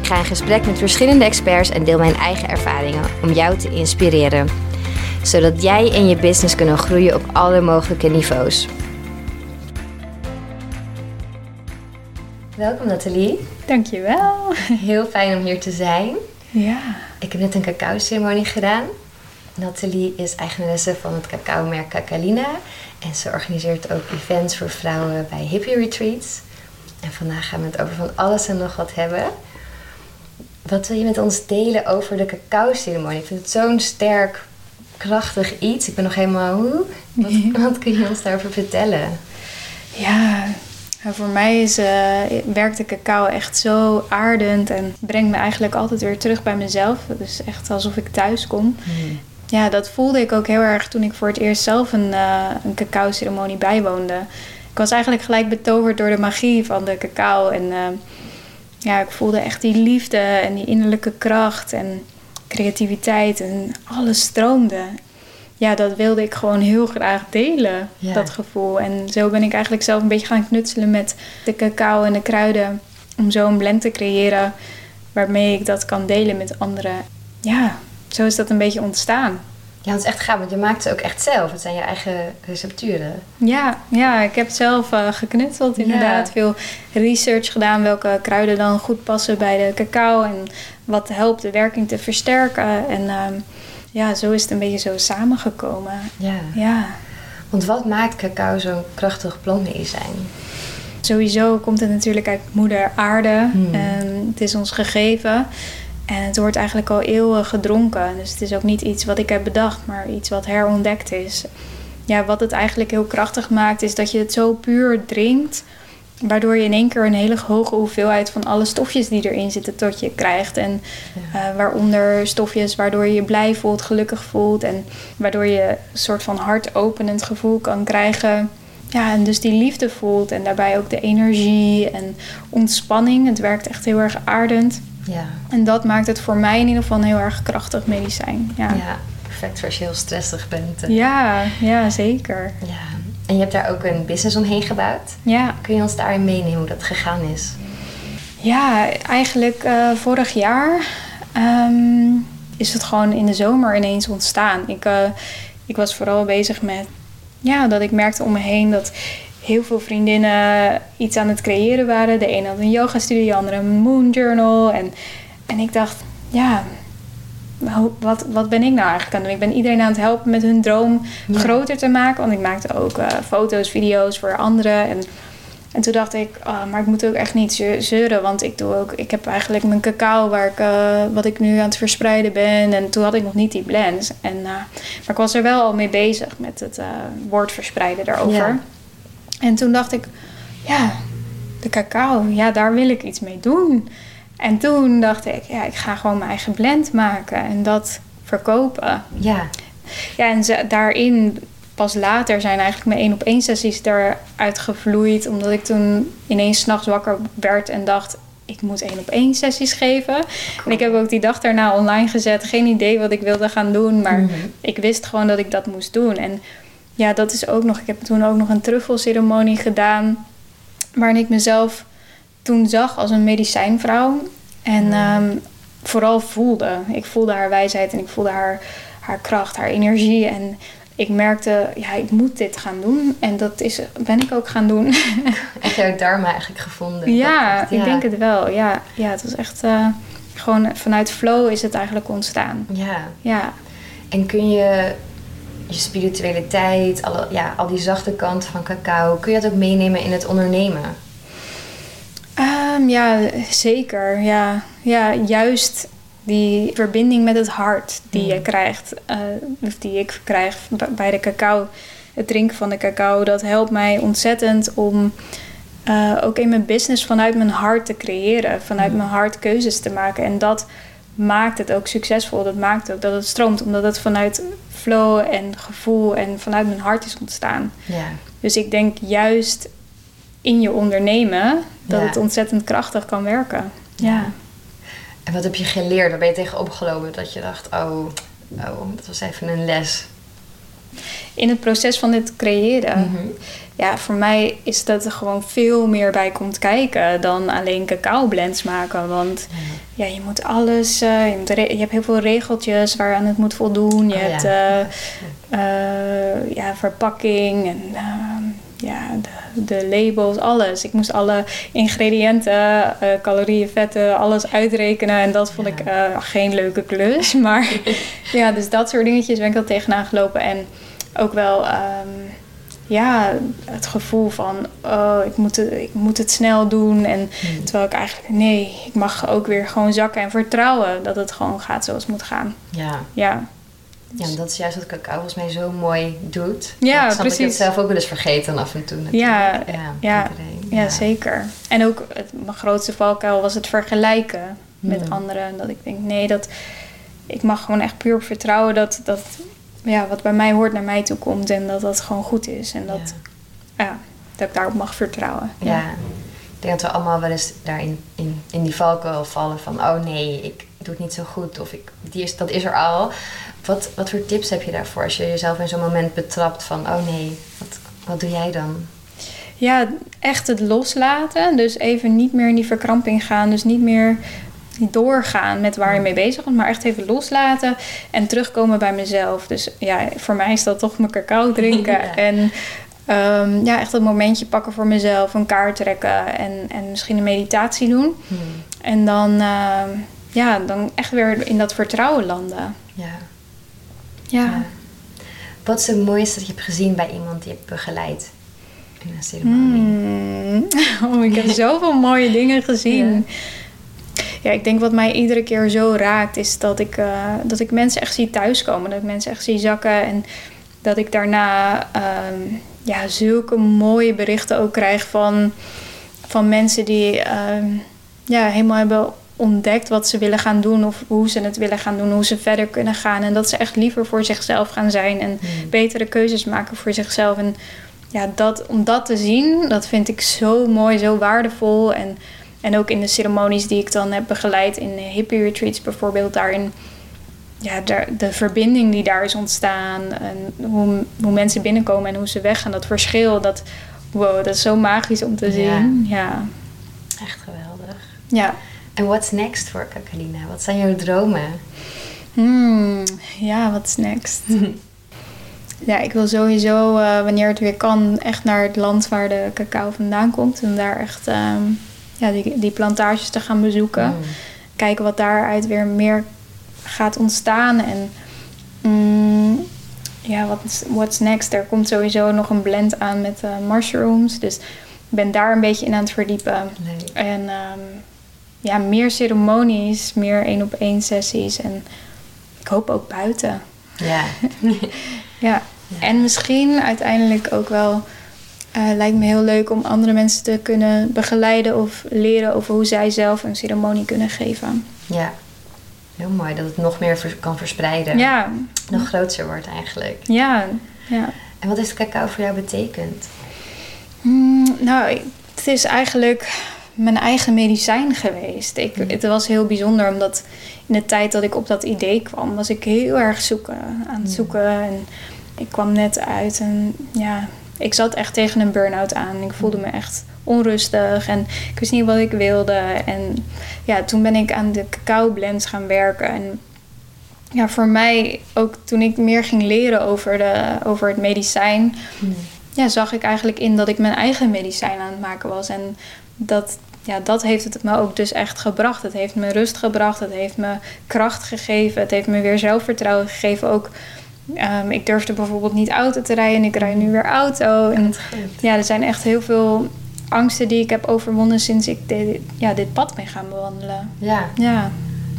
Ik ga in gesprek met verschillende experts en deel mijn eigen ervaringen om jou te inspireren. Zodat jij en je business kunnen groeien op alle mogelijke niveaus. Welkom Nathalie. Dankjewel. Heel fijn om hier te zijn. Ja. Ik heb net een cacao-ceremonie gedaan. Nathalie is eigenaresse van het cacao-merk Cacalina. En ze organiseert ook events voor vrouwen bij hippie retreats. En vandaag gaan we het over van alles en nog wat hebben. Wat wil je met ons delen over de cacao-ceremonie? Ik vind het zo'n sterk, krachtig iets. Ik ben nog helemaal... Hoe? Wat, wat kun je ons daarover vertellen? Ja, nou, voor mij is, uh, werkt de cacao echt zo aardend en brengt me eigenlijk altijd weer terug bij mezelf. Dus echt alsof ik thuis kom. Hmm. Ja, dat voelde ik ook heel erg toen ik voor het eerst zelf een, uh, een cacao-ceremonie bijwoonde. Ik was eigenlijk gelijk betoverd door de magie van de cacao. En uh, ja, ik voelde echt die liefde en die innerlijke kracht en creativiteit en alles stroomde. Ja, dat wilde ik gewoon heel graag delen, dat gevoel. En zo ben ik eigenlijk zelf een beetje gaan knutselen met de cacao en de kruiden. Om zo een blend te creëren waarmee ik dat kan delen met anderen. Ja, zo is dat een beetje ontstaan. Ja, het is echt gaaf, want je maakt ze ook echt zelf. Het zijn je eigen recepturen. Ja, ja ik heb zelf uh, geknutseld inderdaad. Veel research gedaan welke kruiden dan goed passen bij de cacao. En wat helpt de werking te versterken. En ehm, ja, zo is het een beetje zo samengekomen. Ja. ja. Want wat maakt cacao zo'n krachtig plantmedicijn? Sowieso komt het natuurlijk uit moeder aarde. Hmm. het is ons gegeven. En het wordt eigenlijk al eeuwen gedronken. Dus het is ook niet iets wat ik heb bedacht, maar iets wat herontdekt is. Ja, wat het eigenlijk heel krachtig maakt, is dat je het zo puur drinkt. Waardoor je in één keer een hele hoge hoeveelheid van alle stofjes die erin zitten tot je krijgt. En uh, waaronder stofjes waardoor je je blij voelt, gelukkig voelt. En waardoor je een soort van hartopenend gevoel kan krijgen. Ja, en dus die liefde voelt. En daarbij ook de energie en ontspanning. Het werkt echt heel erg aardend. Ja. En dat maakt het voor mij in ieder geval een heel erg krachtig medicijn. Ja, ja perfect voor als je heel stressig bent. Ja, ja, zeker. Ja. En je hebt daar ook een business omheen gebouwd. Ja. Kun je ons daarin meenemen hoe dat gegaan is? Ja, eigenlijk uh, vorig jaar um, is het gewoon in de zomer ineens ontstaan. Ik, uh, ik was vooral bezig met ja, dat ik merkte om me heen dat heel veel vriendinnen iets aan het creëren waren. De ene had een yoga studio, de andere een moon journal. En, en ik dacht, ja, wat, wat ben ik nou eigenlijk aan het doen? Ik ben iedereen aan het helpen met hun droom groter te maken. Want ik maakte ook uh, foto's, video's voor anderen. En, en toen dacht ik, oh, maar ik moet ook echt niet zeuren. Want ik doe ook, ik heb eigenlijk mijn cacao waar ik, uh, wat ik nu aan het verspreiden ben. En toen had ik nog niet die blends. En, uh, maar ik was er wel al mee bezig met het woord verspreiden daarover. Ja. En toen dacht ik, ja, de cacao, ja, daar wil ik iets mee doen. En toen dacht ik, ja, ik ga gewoon mijn eigen blend maken en dat verkopen. Ja. Ja, en ze, daarin pas later zijn eigenlijk mijn één op één sessies eruit gevloeid. Omdat ik toen ineens s'nachts wakker werd en dacht, ik moet één op één sessies geven. En ik heb ook die dag daarna online gezet. Geen idee wat ik wilde gaan doen, maar mhm. ik wist gewoon dat ik dat moest doen. En ja, dat is ook nog. Ik heb toen ook nog een truffelceremonie gedaan. Waarin ik mezelf toen zag als een medicijnvrouw. En ehm, vooral voelde. Ik voelde haar wijsheid en ik voelde haar, haar kracht, haar energie. En ik merkte, ja, ik moet dit gaan doen. En dat is, ben ik ook gaan doen. Heb je jouw dharma eigenlijk gevonden? Ja, ik denk het wel. Ja, ja het was echt uh, gewoon vanuit flow is het eigenlijk ontstaan. Ja. ja. En kun je je spiritualiteit, alle, ja, al die zachte kant van cacao, kun je dat ook meenemen in het ondernemen? Um, ja, zeker. Ja. ja, juist die verbinding met het hart die je mm. krijgt, uh, of die ik krijg bij de cacao, het drinken van de cacao, dat helpt mij ontzettend om uh, ook in mijn business vanuit mijn hart te creëren, vanuit mm. mijn hart keuzes te maken. En dat maakt het ook succesvol. Dat maakt ook dat het stroomt, omdat het vanuit flow en gevoel en vanuit mijn hart is ontstaan. Ja. Dus ik denk juist in je ondernemen dat Ja. het ontzettend krachtig kan werken. Ja. En wat heb je geleerd? Waar ben je tegen opgelopen dat je dacht, oh, oh, dat was even een les. In het proces van dit creëren. Mhm. Ja, voor mij is dat er gewoon veel meer bij komt kijken dan alleen cacao blends maken. Want ja, je moet alles, eh, je, moet re- je hebt heel veel regeltjes waaraan het moet voldoen. Je Oh, hebt ja. eh, eh, ja, verpakking en ehm, ja, de, de labels, alles. Ik moest alle ingrediënten, calorieën, vetten, alles uitrekenen. En dat vond Ja. ik geen leuke klus. Maar ja, dus dat soort dingetjes ben ik al tegenaan gelopen. En ook wel... ehm, ja, het gevoel van, oh, ik moet het, ik moet het snel doen. En Hmm. terwijl ik eigenlijk, nee, ik mag ook weer gewoon zakken en vertrouwen dat het gewoon gaat zoals het moet gaan. Ja. Ja, ja, en dat is juist wat cacao volgens mij zo mooi doet. Ja, dat ik het precies. zelf ook wel eens vergeten af en toe natuurlijk. Ja, ja, ja, zeker. En ook het, mijn grootste valkuil was het vergelijken met Hmm. anderen. Dat ik denk, nee, dat, ik mag gewoon echt puur vertrouwen dat, dat ja, wat bij mij hoort naar mij toe komt. En dat dat gewoon goed is. En dat, ja. dat ik daarop mag vertrouwen. Ja. Ik denk dat we allemaal wel eens daarin in, in die valkuil vallen van... oh nee, ik doe het niet zo goed of ik, die is, dat is er al. Wat, wat voor tips heb je daarvoor als je jezelf in zo'n moment betrapt van... oh nee, wat, wat doe jij dan? Ja, echt het loslaten. Dus even niet meer in die verkramping gaan. Dus niet meer doorgaan met waar je mee bezig bent. Maar echt even loslaten en terugkomen bij mezelf. Dus ja, voor mij is dat toch mijn cacao drinken. Ja. En ehm, ja, echt een momentje pakken voor mezelf. Een kaart trekken en, en misschien een meditatie doen. Hmm. En dan, ehm, ja, dan echt weer in dat vertrouwen landen. Ja. Ja. Ja. Wat is het mooiste dat je hebt gezien bij iemand die je hebt begeleid in een ceremonie? Hmm. Oh, ik heb zoveel mooie dingen gezien. Ja. Ik denk wat mij iedere keer zo raakt, is dat ik, eh, dat ik mensen echt zie thuiskomen. Dat ik mensen echt zie zakken. En dat ik daarna ehm, ja, zulke mooie berichten ook krijg van, van mensen die ehm, ja, helemaal hebben ontdekt wat ze willen gaan doen. Of hoe ze het willen gaan doen, hoe ze verder kunnen gaan. En dat ze echt liever voor zichzelf gaan zijn. En Hmm. betere keuzes maken voor zichzelf. En ja, dat, om dat te zien, dat vind ik zo mooi, zo waardevol. En, en ook in de ceremonies die ik dan heb begeleid, in hippie retreats bijvoorbeeld, daarin, ja, de verbinding die daar is ontstaan. En hoe, hoe mensen binnenkomen en hoe ze weggaan, dat verschil, dat, wow, dat is zo magisch om te zien. Ja, Echt geweldig. ja. En what's next voor Kakalina? Wat zijn jouw dromen? Hmm, ja, wat is next? Ja, ik wil sowieso, eh, wanneer het weer kan, echt naar het land waar de cacao vandaan komt. En daar echt ehm, ja, die, die plantages te gaan bezoeken. Hmm. Kijken wat daaruit weer meer gaat ontstaan. En mm, ja, wat what's next? Er komt sowieso nog een blend aan met eh, mushrooms. Dus ik ben daar een beetje in aan het verdiepen. En ehm, ja, meer ceremonies, meer één op één sessies. En ik hoop ook buiten. Ja. Ja. En misschien uiteindelijk ook wel. Eh, lijkt me heel leuk om andere mensen te kunnen begeleiden of leren over hoe zij zelf een ceremonie kunnen geven. ja. Heel mooi dat het nog meer vers- kan verspreiden. Ja, Nog groter wordt eigenlijk. ja, ja. En wat heeft cacao voor jou betekend? Hmm, nou, het is eigenlijk mijn eigen medicijn geweest. Ik, Mhm. Het was heel bijzonder omdat in de tijd dat ik op dat idee kwam, was ik heel erg zoeken, aan het zoeken. En ik kwam net uit en ja, ik zat echt tegen een burn-out aan. Ik voelde me echt onrustig en ik wist niet wat ik wilde. En ja, toen ben ik aan de cacao blends gaan werken. En ja, voor mij, ook toen ik meer ging leren over, de, over het medicijn, ja, zag ik eigenlijk in dat ik mijn eigen medicijn aan het maken was. En dat, ja, dat heeft het me ook dus echt gebracht. Het heeft me rust gebracht, het heeft me kracht gegeven, het heeft me weer zelfvertrouwen gegeven. Ook, ehm, ik durfde bijvoorbeeld niet auto te rijden en ik rijd nu weer auto. En ja, er zijn echt heel veel angsten die ik heb overwonnen sinds ik dit, ja, dit pad ben gaan bewandelen. Ja. Ja,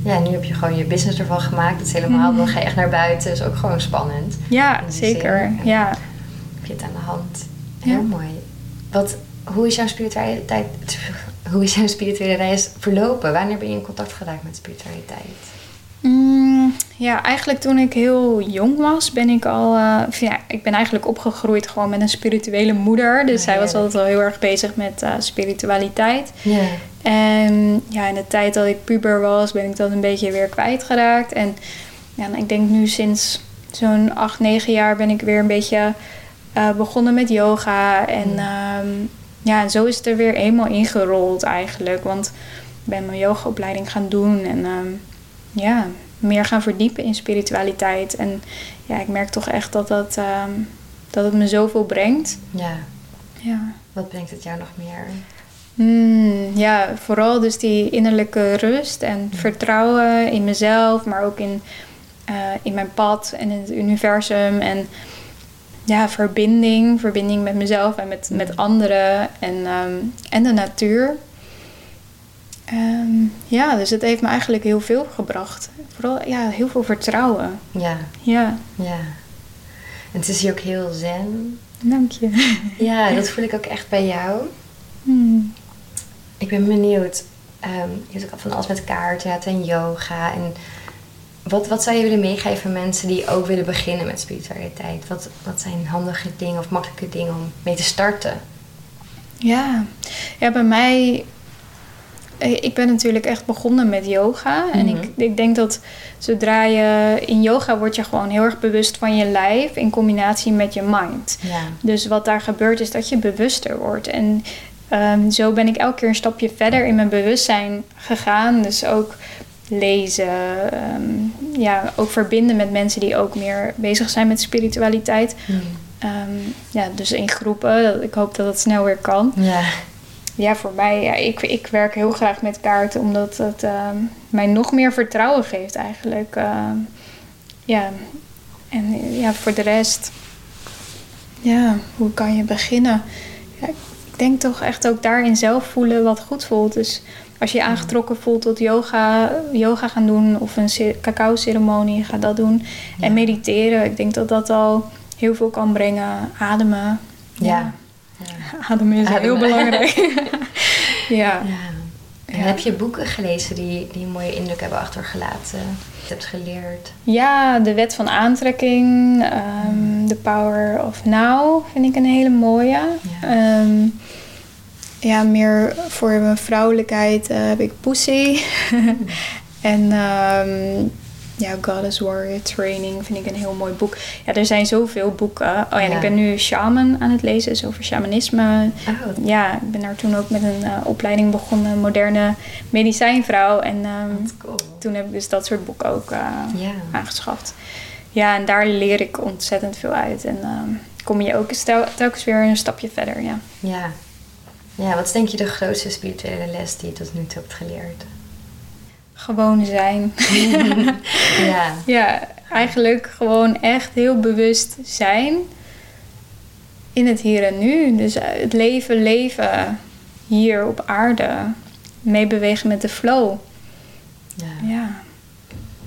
ja, nu heb je gewoon je business ervan gemaakt. Het is helemaal, Mhm. dan ga je echt naar buiten. Dat is ook gewoon spannend. ja zeker. Ja. Heb je het aan de hand. Ja. Heel mooi. Wat, hoe, is jouw spiritualiteit, hoe is jouw spirituele reis verlopen? Wanneer ben je in contact geraakt met spiritualiteit? Mm, ja, eigenlijk toen ik heel jong was, ben ik al. eh, ja, ik ben eigenlijk opgegroeid gewoon met een spirituele moeder. Dus Oh, zij was altijd al heel erg bezig met eh, spiritualiteit. Ja. En ja, in de tijd dat ik puber was, ben ik dat een beetje weer kwijtgeraakt. En ja, ik denk nu sinds zo'n 8, 9 jaar ben ik weer een beetje eh, begonnen met yoga. En ehm, ja, en zo is het er weer eenmaal ingerold eigenlijk. Want ik ben mijn yogaopleiding gaan doen en ehm, ja, meer gaan verdiepen in spiritualiteit. En ja, ik merk toch echt dat, dat, ehm, dat het me zoveel brengt. ja. Ja. Wat brengt het jou nog meer? Hmm, ja, vooral dus die innerlijke rust en vertrouwen in mezelf, maar ook in, eh, in mijn pad en in het universum. En ja, verbinding. Verbinding met mezelf en met, met anderen en, ehm, en de natuur. Ehm, ja, dus het heeft me eigenlijk heel veel gebracht. Vooral ja, heel veel vertrouwen. Ja, Ja, ja. En het is hier ook heel zen. dank je. Ja, dat voel ik ook echt bij jou. Hmm. Ik ben benieuwd. ehm je hebt ook van alles met kaarten en yoga. En wat, wat zou je willen meegeven aan mensen die ook willen beginnen met spiritualiteit? Wat, wat zijn handige dingen of makkelijke dingen om mee te starten? Ja. ja, bij mij. Eh, Ik ben natuurlijk echt begonnen met yoga. En Mhm. ik, ik denk dat zodra je in yoga word je gewoon heel erg bewust van je lijf in combinatie met je mind. Ja. Dus wat daar gebeurt is dat je bewuster wordt. En ehm, zo ben ik elke keer een stapje verder in mijn bewustzijn gegaan. Dus ook lezen, ehm, ja, ook verbinden met mensen die ook meer bezig zijn met spiritualiteit. Hm. Ehm, ja, dus in groepen. Ik hoop dat het snel weer kan. Ja. Ja, voor mij, ja, ik, ik werk heel graag met kaarten omdat het ehm, mij nog meer vertrouwen geeft eigenlijk. Ehm, ja, en ja, voor de rest, ja, hoe kan je beginnen? Ja, ik denk toch echt ook daarin zelf voelen wat goed voelt. Dus als je je aangetrokken voelt tot yoga, yoga gaan doen of een ce- cacao-ceremonie, ga dat doen. Ja. En mediteren, ik denk dat dat al heel veel kan brengen. Ademen. Ja. Ja. Ademen is Ademen. heel belangrijk. ja. Ja. En heb je boeken gelezen die, die een mooie indruk hebben achtergelaten? Je hebt geleerd. ja, de wet van aantrekking, ehm The Power of Now vind ik een hele mooie. Ja. Ehm, ja, meer voor mijn vrouwelijkheid eh, heb ik Pussy. en ehm, ja, Goddess Warrior Training vind ik een heel mooi boek. Ja, er zijn zoveel boeken. Oh ja, en ik ben nu shaman aan het lezen, dus over shamanisme. Oh, Ja, ik ben daar toen ook met een eh, opleiding begonnen, moderne medicijnvrouw. En ehm, cool. toen heb ik dus dat soort boeken ook eh, aangeschaft. Ja, en daar leer ik ontzettend veel uit. En ehm, kom je ook stel- telkens weer een stapje verder, ja. Ja. Ja, wat is denk je de grootste spirituele les die je tot nu toe hebt geleerd? Gewoon zijn. ja. ja, eigenlijk gewoon echt heel bewust zijn in het hier en nu. Dus het leven leven hier op aarde. Meebewegen met de flow. ja. Ja.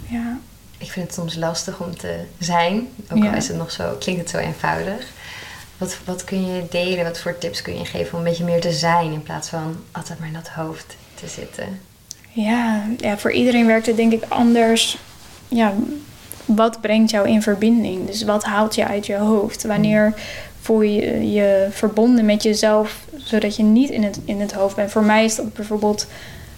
Ja. Ik vind het soms lastig om te zijn. Ook al is het nog zo, klinkt het zo eenvoudig. Wat, wat kun je delen? Wat voor tips kun je geven om een beetje meer te zijn in plaats van altijd maar in dat hoofd te zitten? Ja, ja, voor iedereen werkt het denk ik anders. Ja, wat brengt jou in verbinding? Dus wat haalt je uit je hoofd? Wanneer voel je je verbonden met jezelf, zodat je niet in het, in het hoofd bent? Voor mij is dat bijvoorbeeld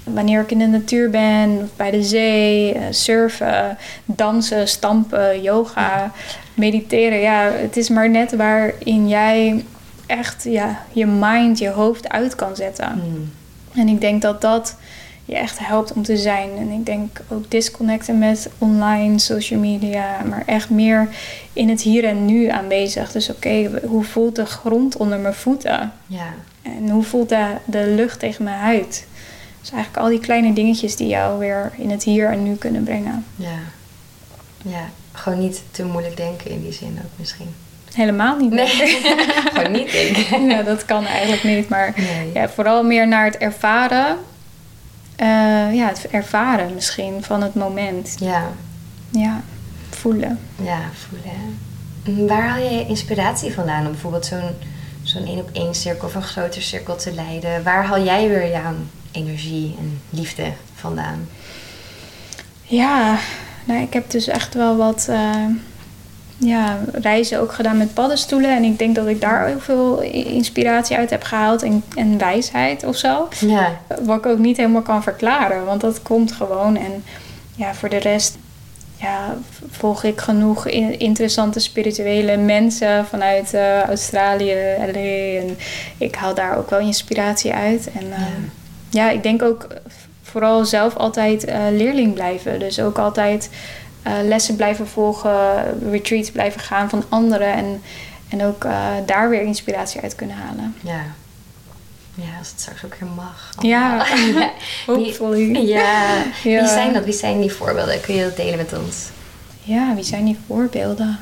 wanneer ik in de natuur ben, of bij de zee, eh, surfen, dansen, stampen, yoga, mediteren. Ja, het is maar net waarin jij echt ja, je mind, je hoofd uit kan zetten. Hmm. En ik denk dat dat je echt helpt om te zijn. En ik denk ook disconnecten met online, social media, maar echt meer in het hier en nu aanwezig. Dus oké, hoe voelt de grond onder mijn voeten? Ja. En hoe voelt de, de lucht tegen mijn huid? Dus eigenlijk al die kleine dingetjes die jou weer in het hier en nu kunnen brengen. Ja. Ja. Gewoon niet te moeilijk denken in die zin ook misschien. Helemaal niet. Nee, gewoon niet denken. ja, dat kan eigenlijk niet. Maar Nee. ja, vooral meer naar het ervaren. Eh, ja, het ervaren misschien van het moment. Ja. Ja, voelen. Ja, voelen. Mm, Waar haal je inspiratie vandaan om bijvoorbeeld zo'n zo'n één op één cirkel of een groter cirkel te leiden? Waar haal jij weer jouw energie en liefde vandaan? Ja, nou, ik heb dus echt wel wat uh, ja, reizen ook gedaan met paddenstoelen. En ik denk dat ik daar heel veel inspiratie uit heb gehaald en, en wijsheid of zo. Ja. Wat ik ook niet helemaal kan verklaren, want dat komt gewoon. En ja, voor de rest ja, volg ik genoeg interessante spirituele mensen vanuit uh, Australië, LA. En ik haal daar ook wel inspiratie uit. En uh, ja. ja. ik denk ook vooral zelf altijd uh, leerling blijven. Dus ook altijd lessen blijven volgen, retreats blijven gaan van anderen. En, en ook daar weer inspiratie uit kunnen halen. Ja. Ja, als het straks ook weer mag. Ja, hopefully. Ja. ja. Wie zijn dat? Wie zijn die voorbeelden? Kun je dat delen met ons? Ja, wie zijn die voorbeelden?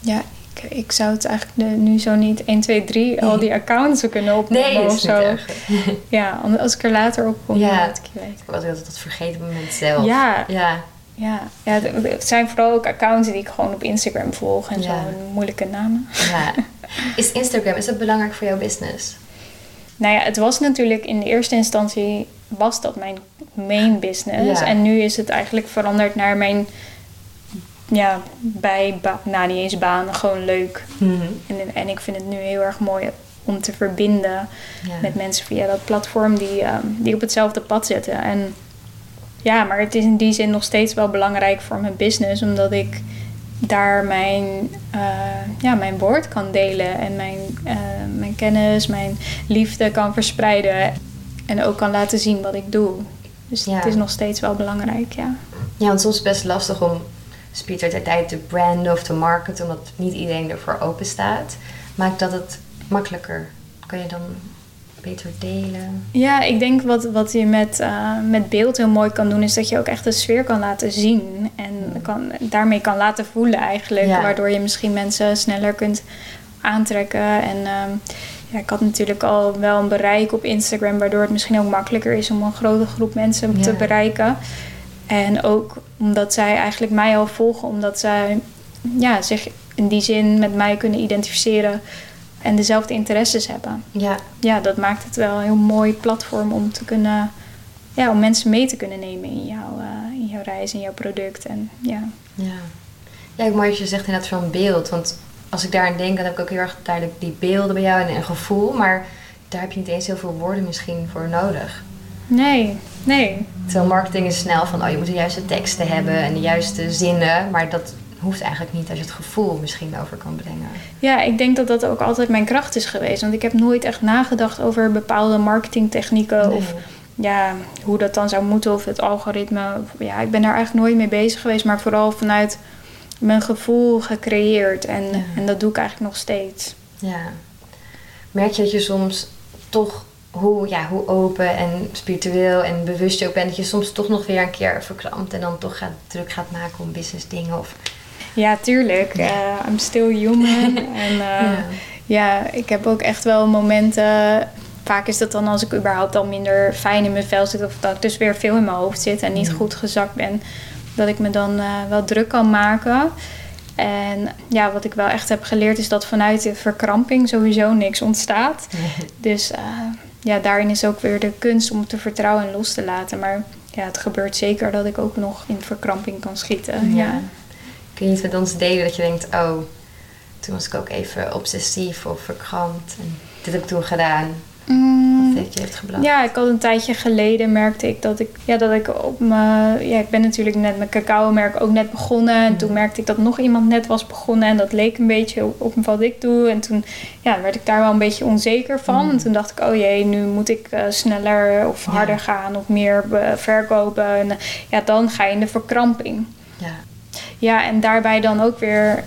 Ja, ik, ik zou het eigenlijk nu zo niet 1, 2, 3 al die accounts kunnen opnemen nee, of zo. ja, als ik er later op kom, ja. ik weet. Ik was dat vergeten op het moment zelf. Ja. ja. Ja, ja, het zijn vooral ook accounts die ik gewoon op Instagram volg en zo, moeilijke namen. Ja. Is Instagram, is dat belangrijk voor jouw business? Nou ja, het was natuurlijk in de eerste instantie was dat mijn main business. En nu is het eigenlijk veranderd naar mijn ja, bij nou niet eens baan, gewoon leuk. Mhm. en, en ik vind het nu heel erg mooi om te verbinden met mensen via dat platform die, um, die op hetzelfde pad zitten. En ja, maar het is in die zin nog steeds wel belangrijk voor mijn business, omdat ik daar mijn, uh, ja, mijn woord kan delen en mijn, uh, mijn kennis, mijn liefde kan verspreiden en ook kan laten zien wat ik doe. Dus het is nog steeds wel belangrijk, ja. Ja, want soms is het best lastig om spiritualiteit te branden of te marketen, omdat niet iedereen ervoor open staat. Maakt dat het makkelijker? Kan je dan beter delen? Ja, ik denk wat, wat je met, uh, met beeld heel mooi kan doen, is dat je ook echt de sfeer kan laten zien. En kan, daarmee kan laten voelen eigenlijk. Waardoor je misschien mensen sneller kunt aantrekken. En uh, ja, ik had natuurlijk al wel een bereik op Instagram, waardoor het misschien ook makkelijker is om een grote groep mensen te bereiken. En ook omdat zij eigenlijk mij al volgen, omdat zij ja, zich in die zin met mij kunnen identificeren en dezelfde interesses hebben. Ja. ja, dat maakt het wel een heel mooi platform om te kunnen, ja, om mensen mee te kunnen nemen in jouw, uh, in jouw reis, in jouw product. En, ja. Ja. ja, mooi als je zegt inderdaad van beeld. Want als ik daaraan denk, dan heb ik ook heel erg duidelijk die beelden bij jou en een gevoel. Maar daar heb je niet eens heel veel woorden misschien voor nodig. Nee, nee. Terwijl marketing is snel van, oh je moet de juiste teksten hebben en de juiste zinnen. Maar dat hoeft eigenlijk niet als je het gevoel misschien over kan brengen. Ja, ik denk dat dat ook altijd mijn kracht is geweest. Want ik heb nooit echt nagedacht over bepaalde marketingtechnieken of ja, hoe dat dan zou moeten of het algoritme. Ja, ik ben daar eigenlijk nooit mee bezig geweest, maar vooral vanuit mijn gevoel gecreëerd. En, en dat doe ik eigenlijk nog steeds. Ja. Merk je dat je soms toch hoe, ja, hoe open en spiritueel en bewust je ook bent, dat je soms toch nog weer een keer verkrampt en dan toch gaat, druk gaat maken om business dingen of ja, tuurlijk. Uh, I'm still human. en uh, ja. ik heb ook echt wel momenten. Vaak is dat dan als ik überhaupt al minder fijn in mijn vel zit. Of dat ik dus weer veel in mijn hoofd zit en niet goed gezakt ben. Dat ik me dan uh, wel druk kan maken. En ja, wat ik wel echt heb geleerd is dat vanuit de verkramping sowieso niks ontstaat. dus ja, daarin is ook weer de kunst om te vertrouwen en los te laten. Maar ja, het gebeurt zeker dat ik ook nog in verkramping kan schieten. ja. Kun je iets met ons delen dat je denkt, oh, toen was ik ook even obsessief of verkrampt. En dit heb ik toen gedaan. Mm, wat heeft je heeft gebracht? Ja, ik had een tijdje geleden merkte ik dat ik, ja, dat ik op mijn, ja, ik ben natuurlijk net mijn cacao merk ook net begonnen. En mm. toen merkte ik dat nog iemand net was begonnen en dat leek een beetje op, wat ik doe. En toen ja, werd ik daar wel een beetje onzeker van. Mm. En toen dacht ik, oh jee, nu moet ik uh, sneller of harder gaan of meer verkopen. En uh, ja, dan ga je in de verkramping. Ja. En daarbij dan ook weer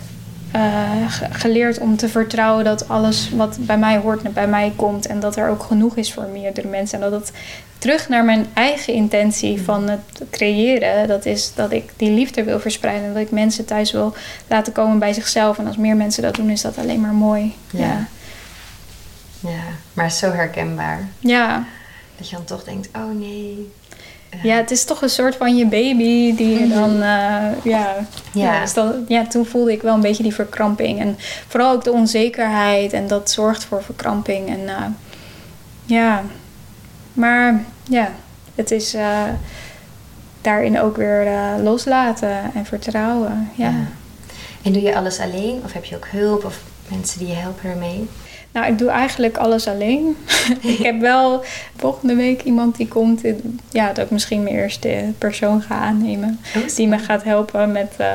uh, geleerd om te vertrouwen dat alles wat bij mij hoort bij mij komt en dat er ook genoeg is voor meerdere mensen. En dat het terug naar mijn eigen intentie mm. van het creëren, dat is dat ik die liefde wil verspreiden en dat ik mensen thuis wil laten komen bij zichzelf. En als meer mensen dat doen, is dat alleen maar mooi. Ja, ja. ja maar zo herkenbaar. Ja. Dat je dan toch denkt, oh nee, ja, het is toch een soort van je baby die je mhm. dan, uh, ja. Ja. dus dat, ja, toen voelde ik wel een beetje die verkramping. En vooral ook de onzekerheid en dat zorgt voor verkramping. En uh, ja, maar ja, het is, uh, daarin ook weer eh, loslaten en vertrouwen. Ja. En doe je alles alleen of heb je ook hulp of mensen die je helpen ermee? Nou, ik doe eigenlijk alles alleen. ik heb wel volgende week iemand die komt. Ja, dat ik misschien mijn eerste persoon ga aannemen. Oh, die me gaat helpen met, uh,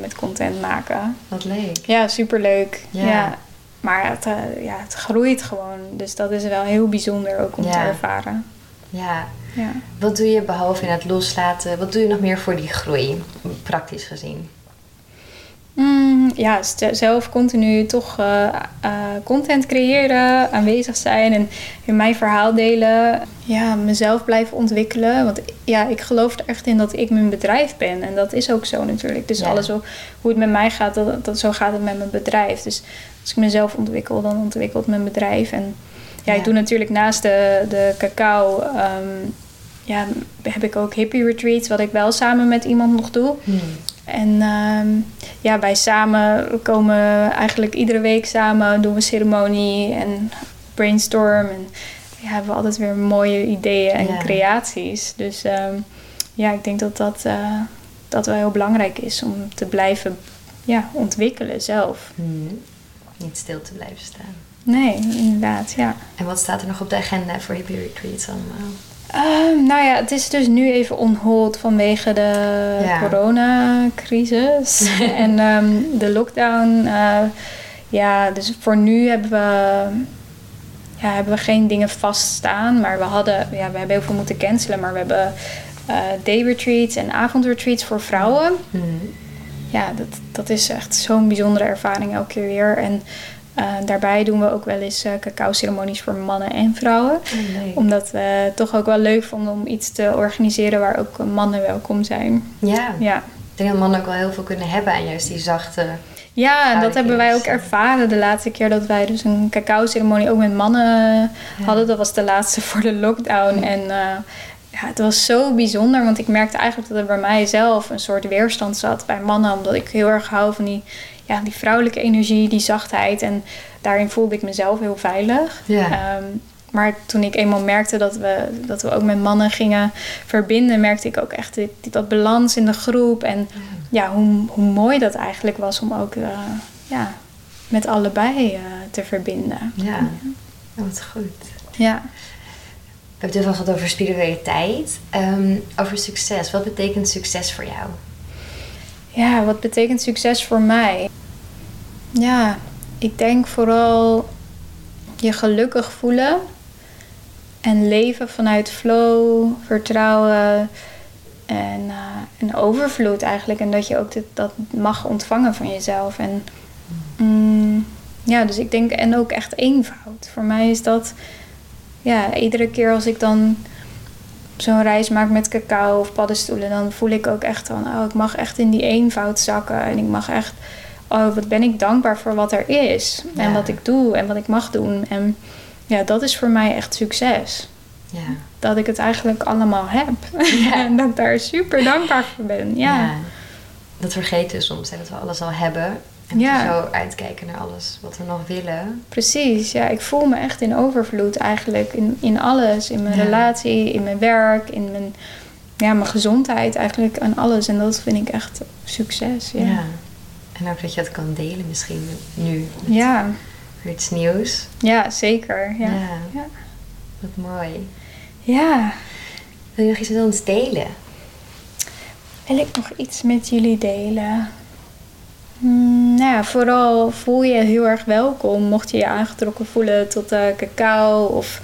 met content maken. Wat leuk. Ja, superleuk. Ja. ja. Maar het, uh, ja, het groeit gewoon. Dus dat is wel heel bijzonder ook om te ervaren. Ja. ja. Wat doe je behalve in het loslaten? Wat doe je nog meer voor die groei, praktisch gezien? Mm, ja, zelf continu toch uh, uh, content creëren, aanwezig zijn en in mijn verhaal delen. Ja, mezelf blijven ontwikkelen. Want ja, ik geloof er echt in dat ik mijn bedrijf ben. En dat is ook zo natuurlijk. Dus alles hoe het met mij gaat, dat, dat, zo gaat het met mijn bedrijf. Dus als ik mezelf ontwikkel, dan ontwikkelt mijn bedrijf. En ja, ik doe natuurlijk naast de, de cacao... Um, ja, heb ik ook hippie retreats, wat ik wel samen met iemand nog doe. Hmm. En uh, ja, wij samen komen eigenlijk iedere week samen, doen we ceremonie en brainstorm. En ja, hebben we altijd weer mooie ideeën en creaties. Dus um, ja, ik denk dat dat, uh, dat wel heel belangrijk is om te blijven ja, ontwikkelen zelf. Hmm. Niet stil te blijven staan. Nee, inderdaad, ja. En wat staat er nog op de agenda voor hippie retreats allemaal? Uh, nou ja, het is dus nu even on hold vanwege de ja. coronacrisis en um, de lockdown. Uh, ja, dus voor nu hebben we, ja, hebben we geen dingen vaststaan. Maar we hadden, ja, we hebben heel veel moeten cancelen. Maar we hebben uh, day retreats en avondretreats voor vrouwen. Mm. Ja, dat, dat is echt zo'n bijzondere ervaring elke keer weer. En uh, daarbij doen we ook wel eens uh, cacao-ceremonies voor mannen en vrouwen. Oh, Omdat we het toch ook wel leuk vonden om iets te organiseren waar ook mannen welkom zijn. Ja. ja. Ik denk dat mannen ook wel heel veel kunnen hebben aan juist die zachte. Ja, en dat hebben wij ook ervaren de laatste keer dat wij dus een cacao-ceremonie ook met mannen hadden. Dat was de laatste voor de lockdown. En uh, ja, het was zo bijzonder, want ik merkte eigenlijk dat er bij mij zelf een soort weerstand zat bij mannen. Omdat ik heel erg hou van die ja, die vrouwelijke energie, die zachtheid. En daarin voelde ik mezelf heel veilig. Ja. Ehm, maar toen ik eenmaal merkte dat we, dat we ook met mannen gingen verbinden, merkte ik ook echt dat balans in de groep. En ja, hoe, hoe mooi dat eigenlijk was om ook uh, ja, met allebei uh, te verbinden. Ja, wat goed. Ja. We hebben het heel veel gehad over spiritualiteit. Um, over succes. Wat betekent succes voor jou? Ja, wat betekent succes voor mij? Ja, ik denk vooral je gelukkig voelen en leven vanuit flow, vertrouwen en, uh, overvloed eigenlijk. En dat je ook dit, dat mag ontvangen van jezelf. En mm, ja, dus ik denk, en ook echt eenvoud. Voor mij is dat, ja, iedere keer als ik dan zo'n reis maak met cacao of paddenstoelen, dan voel ik ook echt van, oh, ik mag echt in die eenvoud zakken. En ik mag echt, oh, wat ben ik dankbaar voor wat er is. En wat ik doe en wat ik mag doen. En ja, dat is voor mij echt succes. Ja. Dat ik het eigenlijk allemaal heb. Ja. en dat ik daar super dankbaar voor ben. Ja. Dat vergeten we soms, hè, dat we alles al hebben. En ja. zo uitkijken naar alles wat we nog willen. Precies, ja. Ik voel me echt in overvloed eigenlijk. In, in alles. In mijn relatie, in mijn werk, in mijn, ja, mijn gezondheid eigenlijk. En alles. En dat vind ik echt succes. Ja. ja. En ook dat je het kan delen misschien nu. Ja. Iets nieuws. Ja, zeker. Ja. ja. Wat mooi. Ja. Wil je nog iets met ons delen? Wil ik nog iets met jullie delen? Mm, nou ja, vooral voel je heel erg welkom mocht je je aangetrokken voelen tot uh, cacao of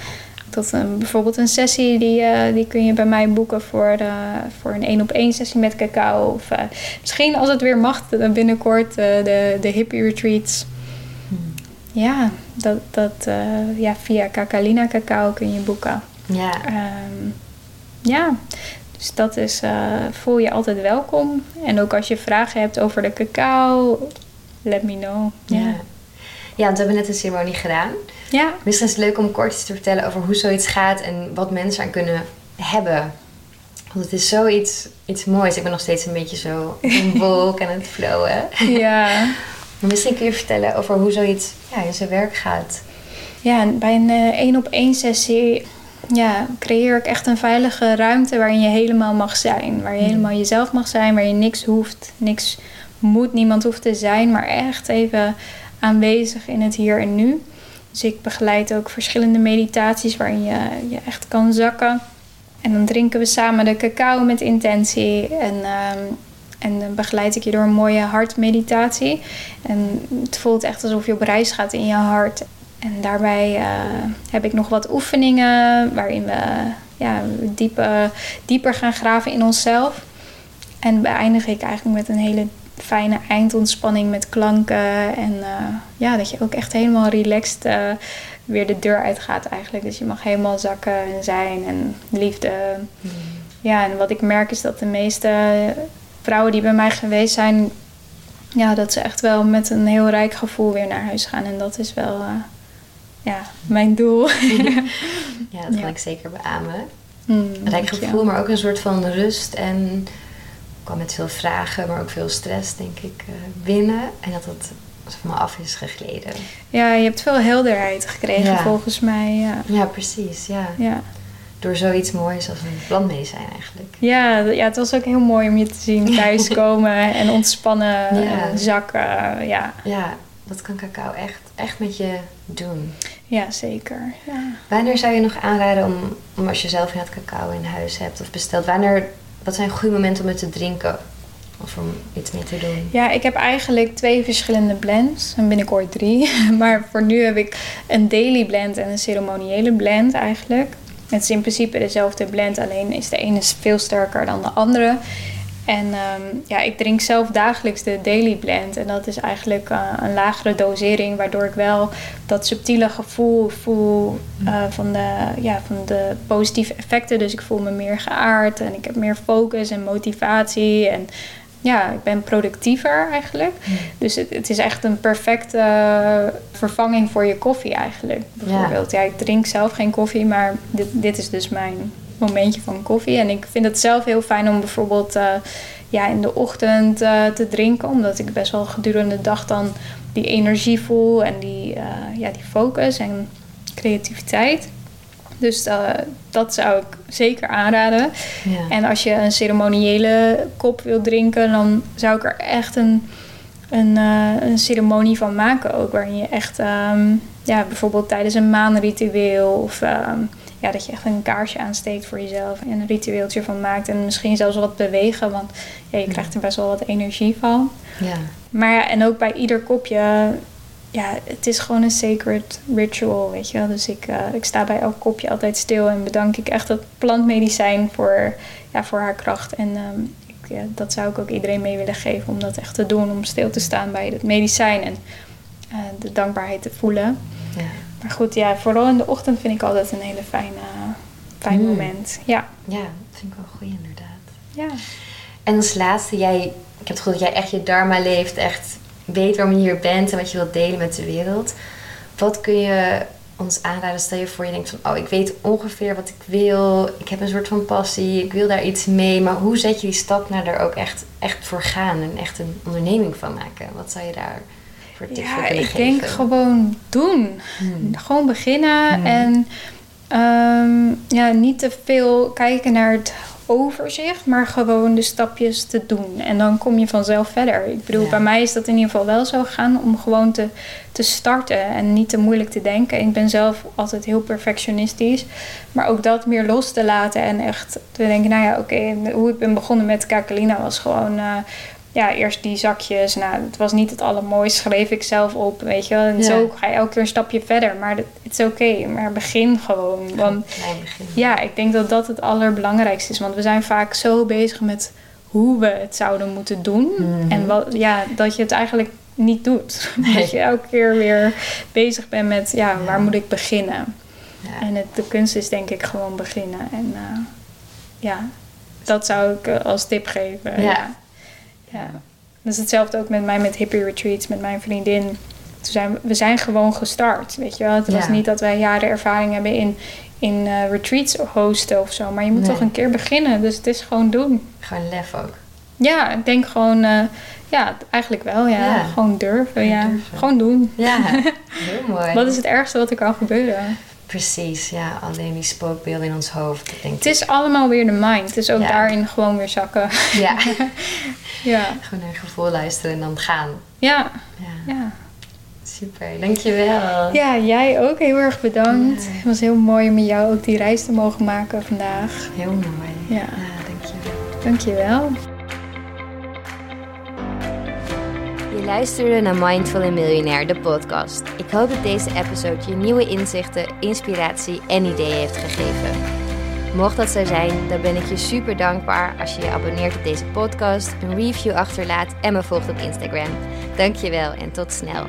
tot een, bijvoorbeeld een sessie die, uh, die kun je bij mij boeken voor, uh, voor een één op één sessie met cacao. Of misschien als het weer mag binnenkort de, de hippie retreats. Hmm. Ja, dat, dat ja, via Cacalina Cacao kun je boeken. Ja. Um, ja, dus dat is, uh, voel je altijd welkom. En ook als je vragen hebt over de cacao, let me know. Ja, ja want we hebben net een ceremonie gedaan. Ja. Misschien is het leuk om kort iets te vertellen over hoe zoiets gaat en wat mensen aan kunnen hebben. Want het is zoiets iets moois. Ik ben nog steeds een beetje zo een wolk en het flowen. Ja. Maar misschien kun je vertellen over hoe zoiets ja, in zijn werk gaat. Ja, bij een één op één sessie ja, creëer ik echt een veilige ruimte waarin je helemaal mag zijn. Waar je Mm. helemaal jezelf mag zijn, waar je niks hoeft, niks moet, niemand hoeft te zijn, maar echt even aanwezig in het hier en nu. Dus ik begeleid ook verschillende meditaties waarin je, je echt kan zakken. En dan drinken we samen de cacao met intentie. En, ehm, en dan begeleid ik je door een mooie hartmeditatie. En het voelt echt alsof je op reis gaat in je hart. En daarbij eh, heb ik nog wat oefeningen waarin we ja, diepe, dieper gaan graven in onszelf. En beëindig ik eigenlijk met een hele fijne eindontspanning met klanken. En eh, ja, dat je ook echt helemaal relaxed eh, weer de deur uitgaat eigenlijk. Dus je mag helemaal zakken en zijn en liefde. Ja, en wat ik merk is dat de meeste vrouwen die bij mij geweest zijn... Ja, dat ze echt wel met een heel rijk gevoel weer naar huis gaan. En dat is wel ja, mijn doel. Ja, dat kan Ja. ik zeker beamen. Mm, rijk gevoel, maar ook een soort van rust en kwam met veel vragen, maar ook veel stress, denk ik, eh, binnen. En dat dat van me af is gegleden. Ja, je hebt veel helderheid gekregen Ja. volgens mij. Ja. Ja, precies. Ja. Ja. Door zoiets moois als een plantmedicijn eigenlijk. Ja, ja, het was ook heel mooi om je te zien thuiskomen en ontspannen, Ja. eh, zakken. Ja, Ja, dat kan cacao echt, echt met je doen. ja zeker. Ja. Wanneer zou je nog aanraden om, om als je zelf inderdaad cacao in huis hebt of bestelt, wanneer, wat zijn goede momenten om het te drinken? Of om iets mee te doen? ja, ik heb eigenlijk twee verschillende blends en binnenkort drie. Maar voor nu heb ik een daily blend en een ceremoniële blend eigenlijk. Het is in principe dezelfde blend, alleen is de ene veel sterker dan de andere. En ehm, ja, ik drink zelf dagelijks de Daily Blend. En dat is eigenlijk eh, een lagere dosering, waardoor ik wel dat subtiele gevoel voel eh, van, de, ja, van de positieve effecten. Dus ik voel me meer geaard en ik heb meer focus en motivatie. En ja, ik ben productiever eigenlijk. Dus het, het is echt een perfecte vervanging voor je koffie eigenlijk. Bijvoorbeeld, ja. ik drink zelf geen koffie, maar dit, dit is dus mijn momentje van koffie. En ik vind het zelf heel fijn om bijvoorbeeld eh, ja, in de ochtend eh, te drinken. Omdat ik best wel gedurende de dag dan die energie voel en die, eh, ja, die focus en creativiteit. Dus dat zou ik zeker aanraden. Ja. En als je een ceremoniële kop wil drinken, dan zou ik er echt een, een, een ceremonie van maken ook. Waarin je echt, ehm, ja, bijvoorbeeld tijdens een maanritueel of ehm, ja, dat je echt een kaarsje aansteekt voor jezelf en een ritueeltje van maakt. En misschien zelfs wat bewegen, want ja, je krijgt er best wel wat energie van. ja. Maar ja, en ook bij ieder kopje, ja, het is gewoon een sacred ritual, weet je wel. Dus ik, eh, ik sta bij elk kopje altijd stil en bedank ik echt het plantmedicijn voor, ja, voor haar kracht. En ehm, ik, ja, dat zou ik ook iedereen mee willen geven om dat echt te doen, om stil te staan bij het medicijn en eh, de dankbaarheid te voelen. ja. Maar goed, ja, vooral in de ochtend vind ik altijd een hele fijne, fijn Mm. moment. Ja. Ja, dat vind ik wel goed inderdaad. ja. En als laatste, jij, ik heb het gevoel dat jij echt je dharma leeft, echt weet waarom je hier bent en wat je wilt delen met de wereld. Wat kun je ons aanraden? Stel je voor je denkt van, oh, ik weet ongeveer wat ik wil, ik heb een soort van passie, ik wil daar iets mee, maar hoe zet je die stap naar er ook echt, echt voor gaan en echt een onderneming van maken? Wat zou je daar voor Ja, ik denk gewoon doen. Hmm. Gewoon beginnen Hmm. en ehm, ja, niet te veel kijken naar het overzicht, maar gewoon de stapjes te doen. En dan kom je vanzelf verder. Ik bedoel, Ja. bij mij is dat in ieder geval wel zo gegaan om gewoon te, te starten en niet te moeilijk te denken. Ik ben zelf altijd heel perfectionistisch, maar ook dat meer los te laten en echt te denken, nou ja, oké, hoe ik ben begonnen met Kakelina was gewoon... eh, ja, eerst die zakjes. Nou, het was niet het allermooiste. Schreef ik zelf op, weet je wel. En Ja. zo ga je elke keer een stapje verder. Maar het is oké. maar begin gewoon. Want begin. ja, ik denk dat dat het allerbelangrijkste is. Want we zijn vaak zo bezig met hoe we het zouden moeten doen. Mhm. En wat, ja, dat je het eigenlijk niet doet. Nee. Dat je elke keer weer bezig bent met, ja, Ja. waar moet ik beginnen? Ja. En het, de kunst is denk ik gewoon beginnen. En eh, ja, dat zou ik eh, als tip geven. Ja. Ja. Dat is hetzelfde ook met mij met hippie retreats, met mijn vriendin. Toen zijn we, we zijn gewoon gestart, weet je wel. Het was niet dat wij jaren ervaring hebben in, in eh, retreats hosten of zo. Maar je moet Nee. toch een keer beginnen. Dus het is gewoon doen. Gewoon lef ook. Ja, ik denk gewoon... eh, ja, eigenlijk wel. Ja. Ja. Gewoon durven. Ja. durven. Gewoon doen. Ja, heel mooi. Wat is het ergste wat er kan gebeuren? Precies, ja. Alleen die spookbeelden in ons hoofd, denk Het is allemaal weer de mind. Dus ook Ja. daarin gewoon weer zakken. Ja. ja. Gewoon naar gevoel luisteren en dan gaan. Ja. Ja, Ja. super. Dankjewel. ja, jij ook heel erg bedankt. Ja. Het was heel mooi om met jou ook die reis te mogen maken vandaag. Heel mooi. Ja. ja dankjewel. Dankjewel. Luisterde naar Mindful en de podcast. Ik hoop dat deze episode je nieuwe inzichten, inspiratie en ideeën heeft gegeven. Mocht dat zo zijn, dan ben ik je super dankbaar als je je abonneert op deze podcast, een review achterlaat en me volgt op Instagram. Dankjewel en tot snel.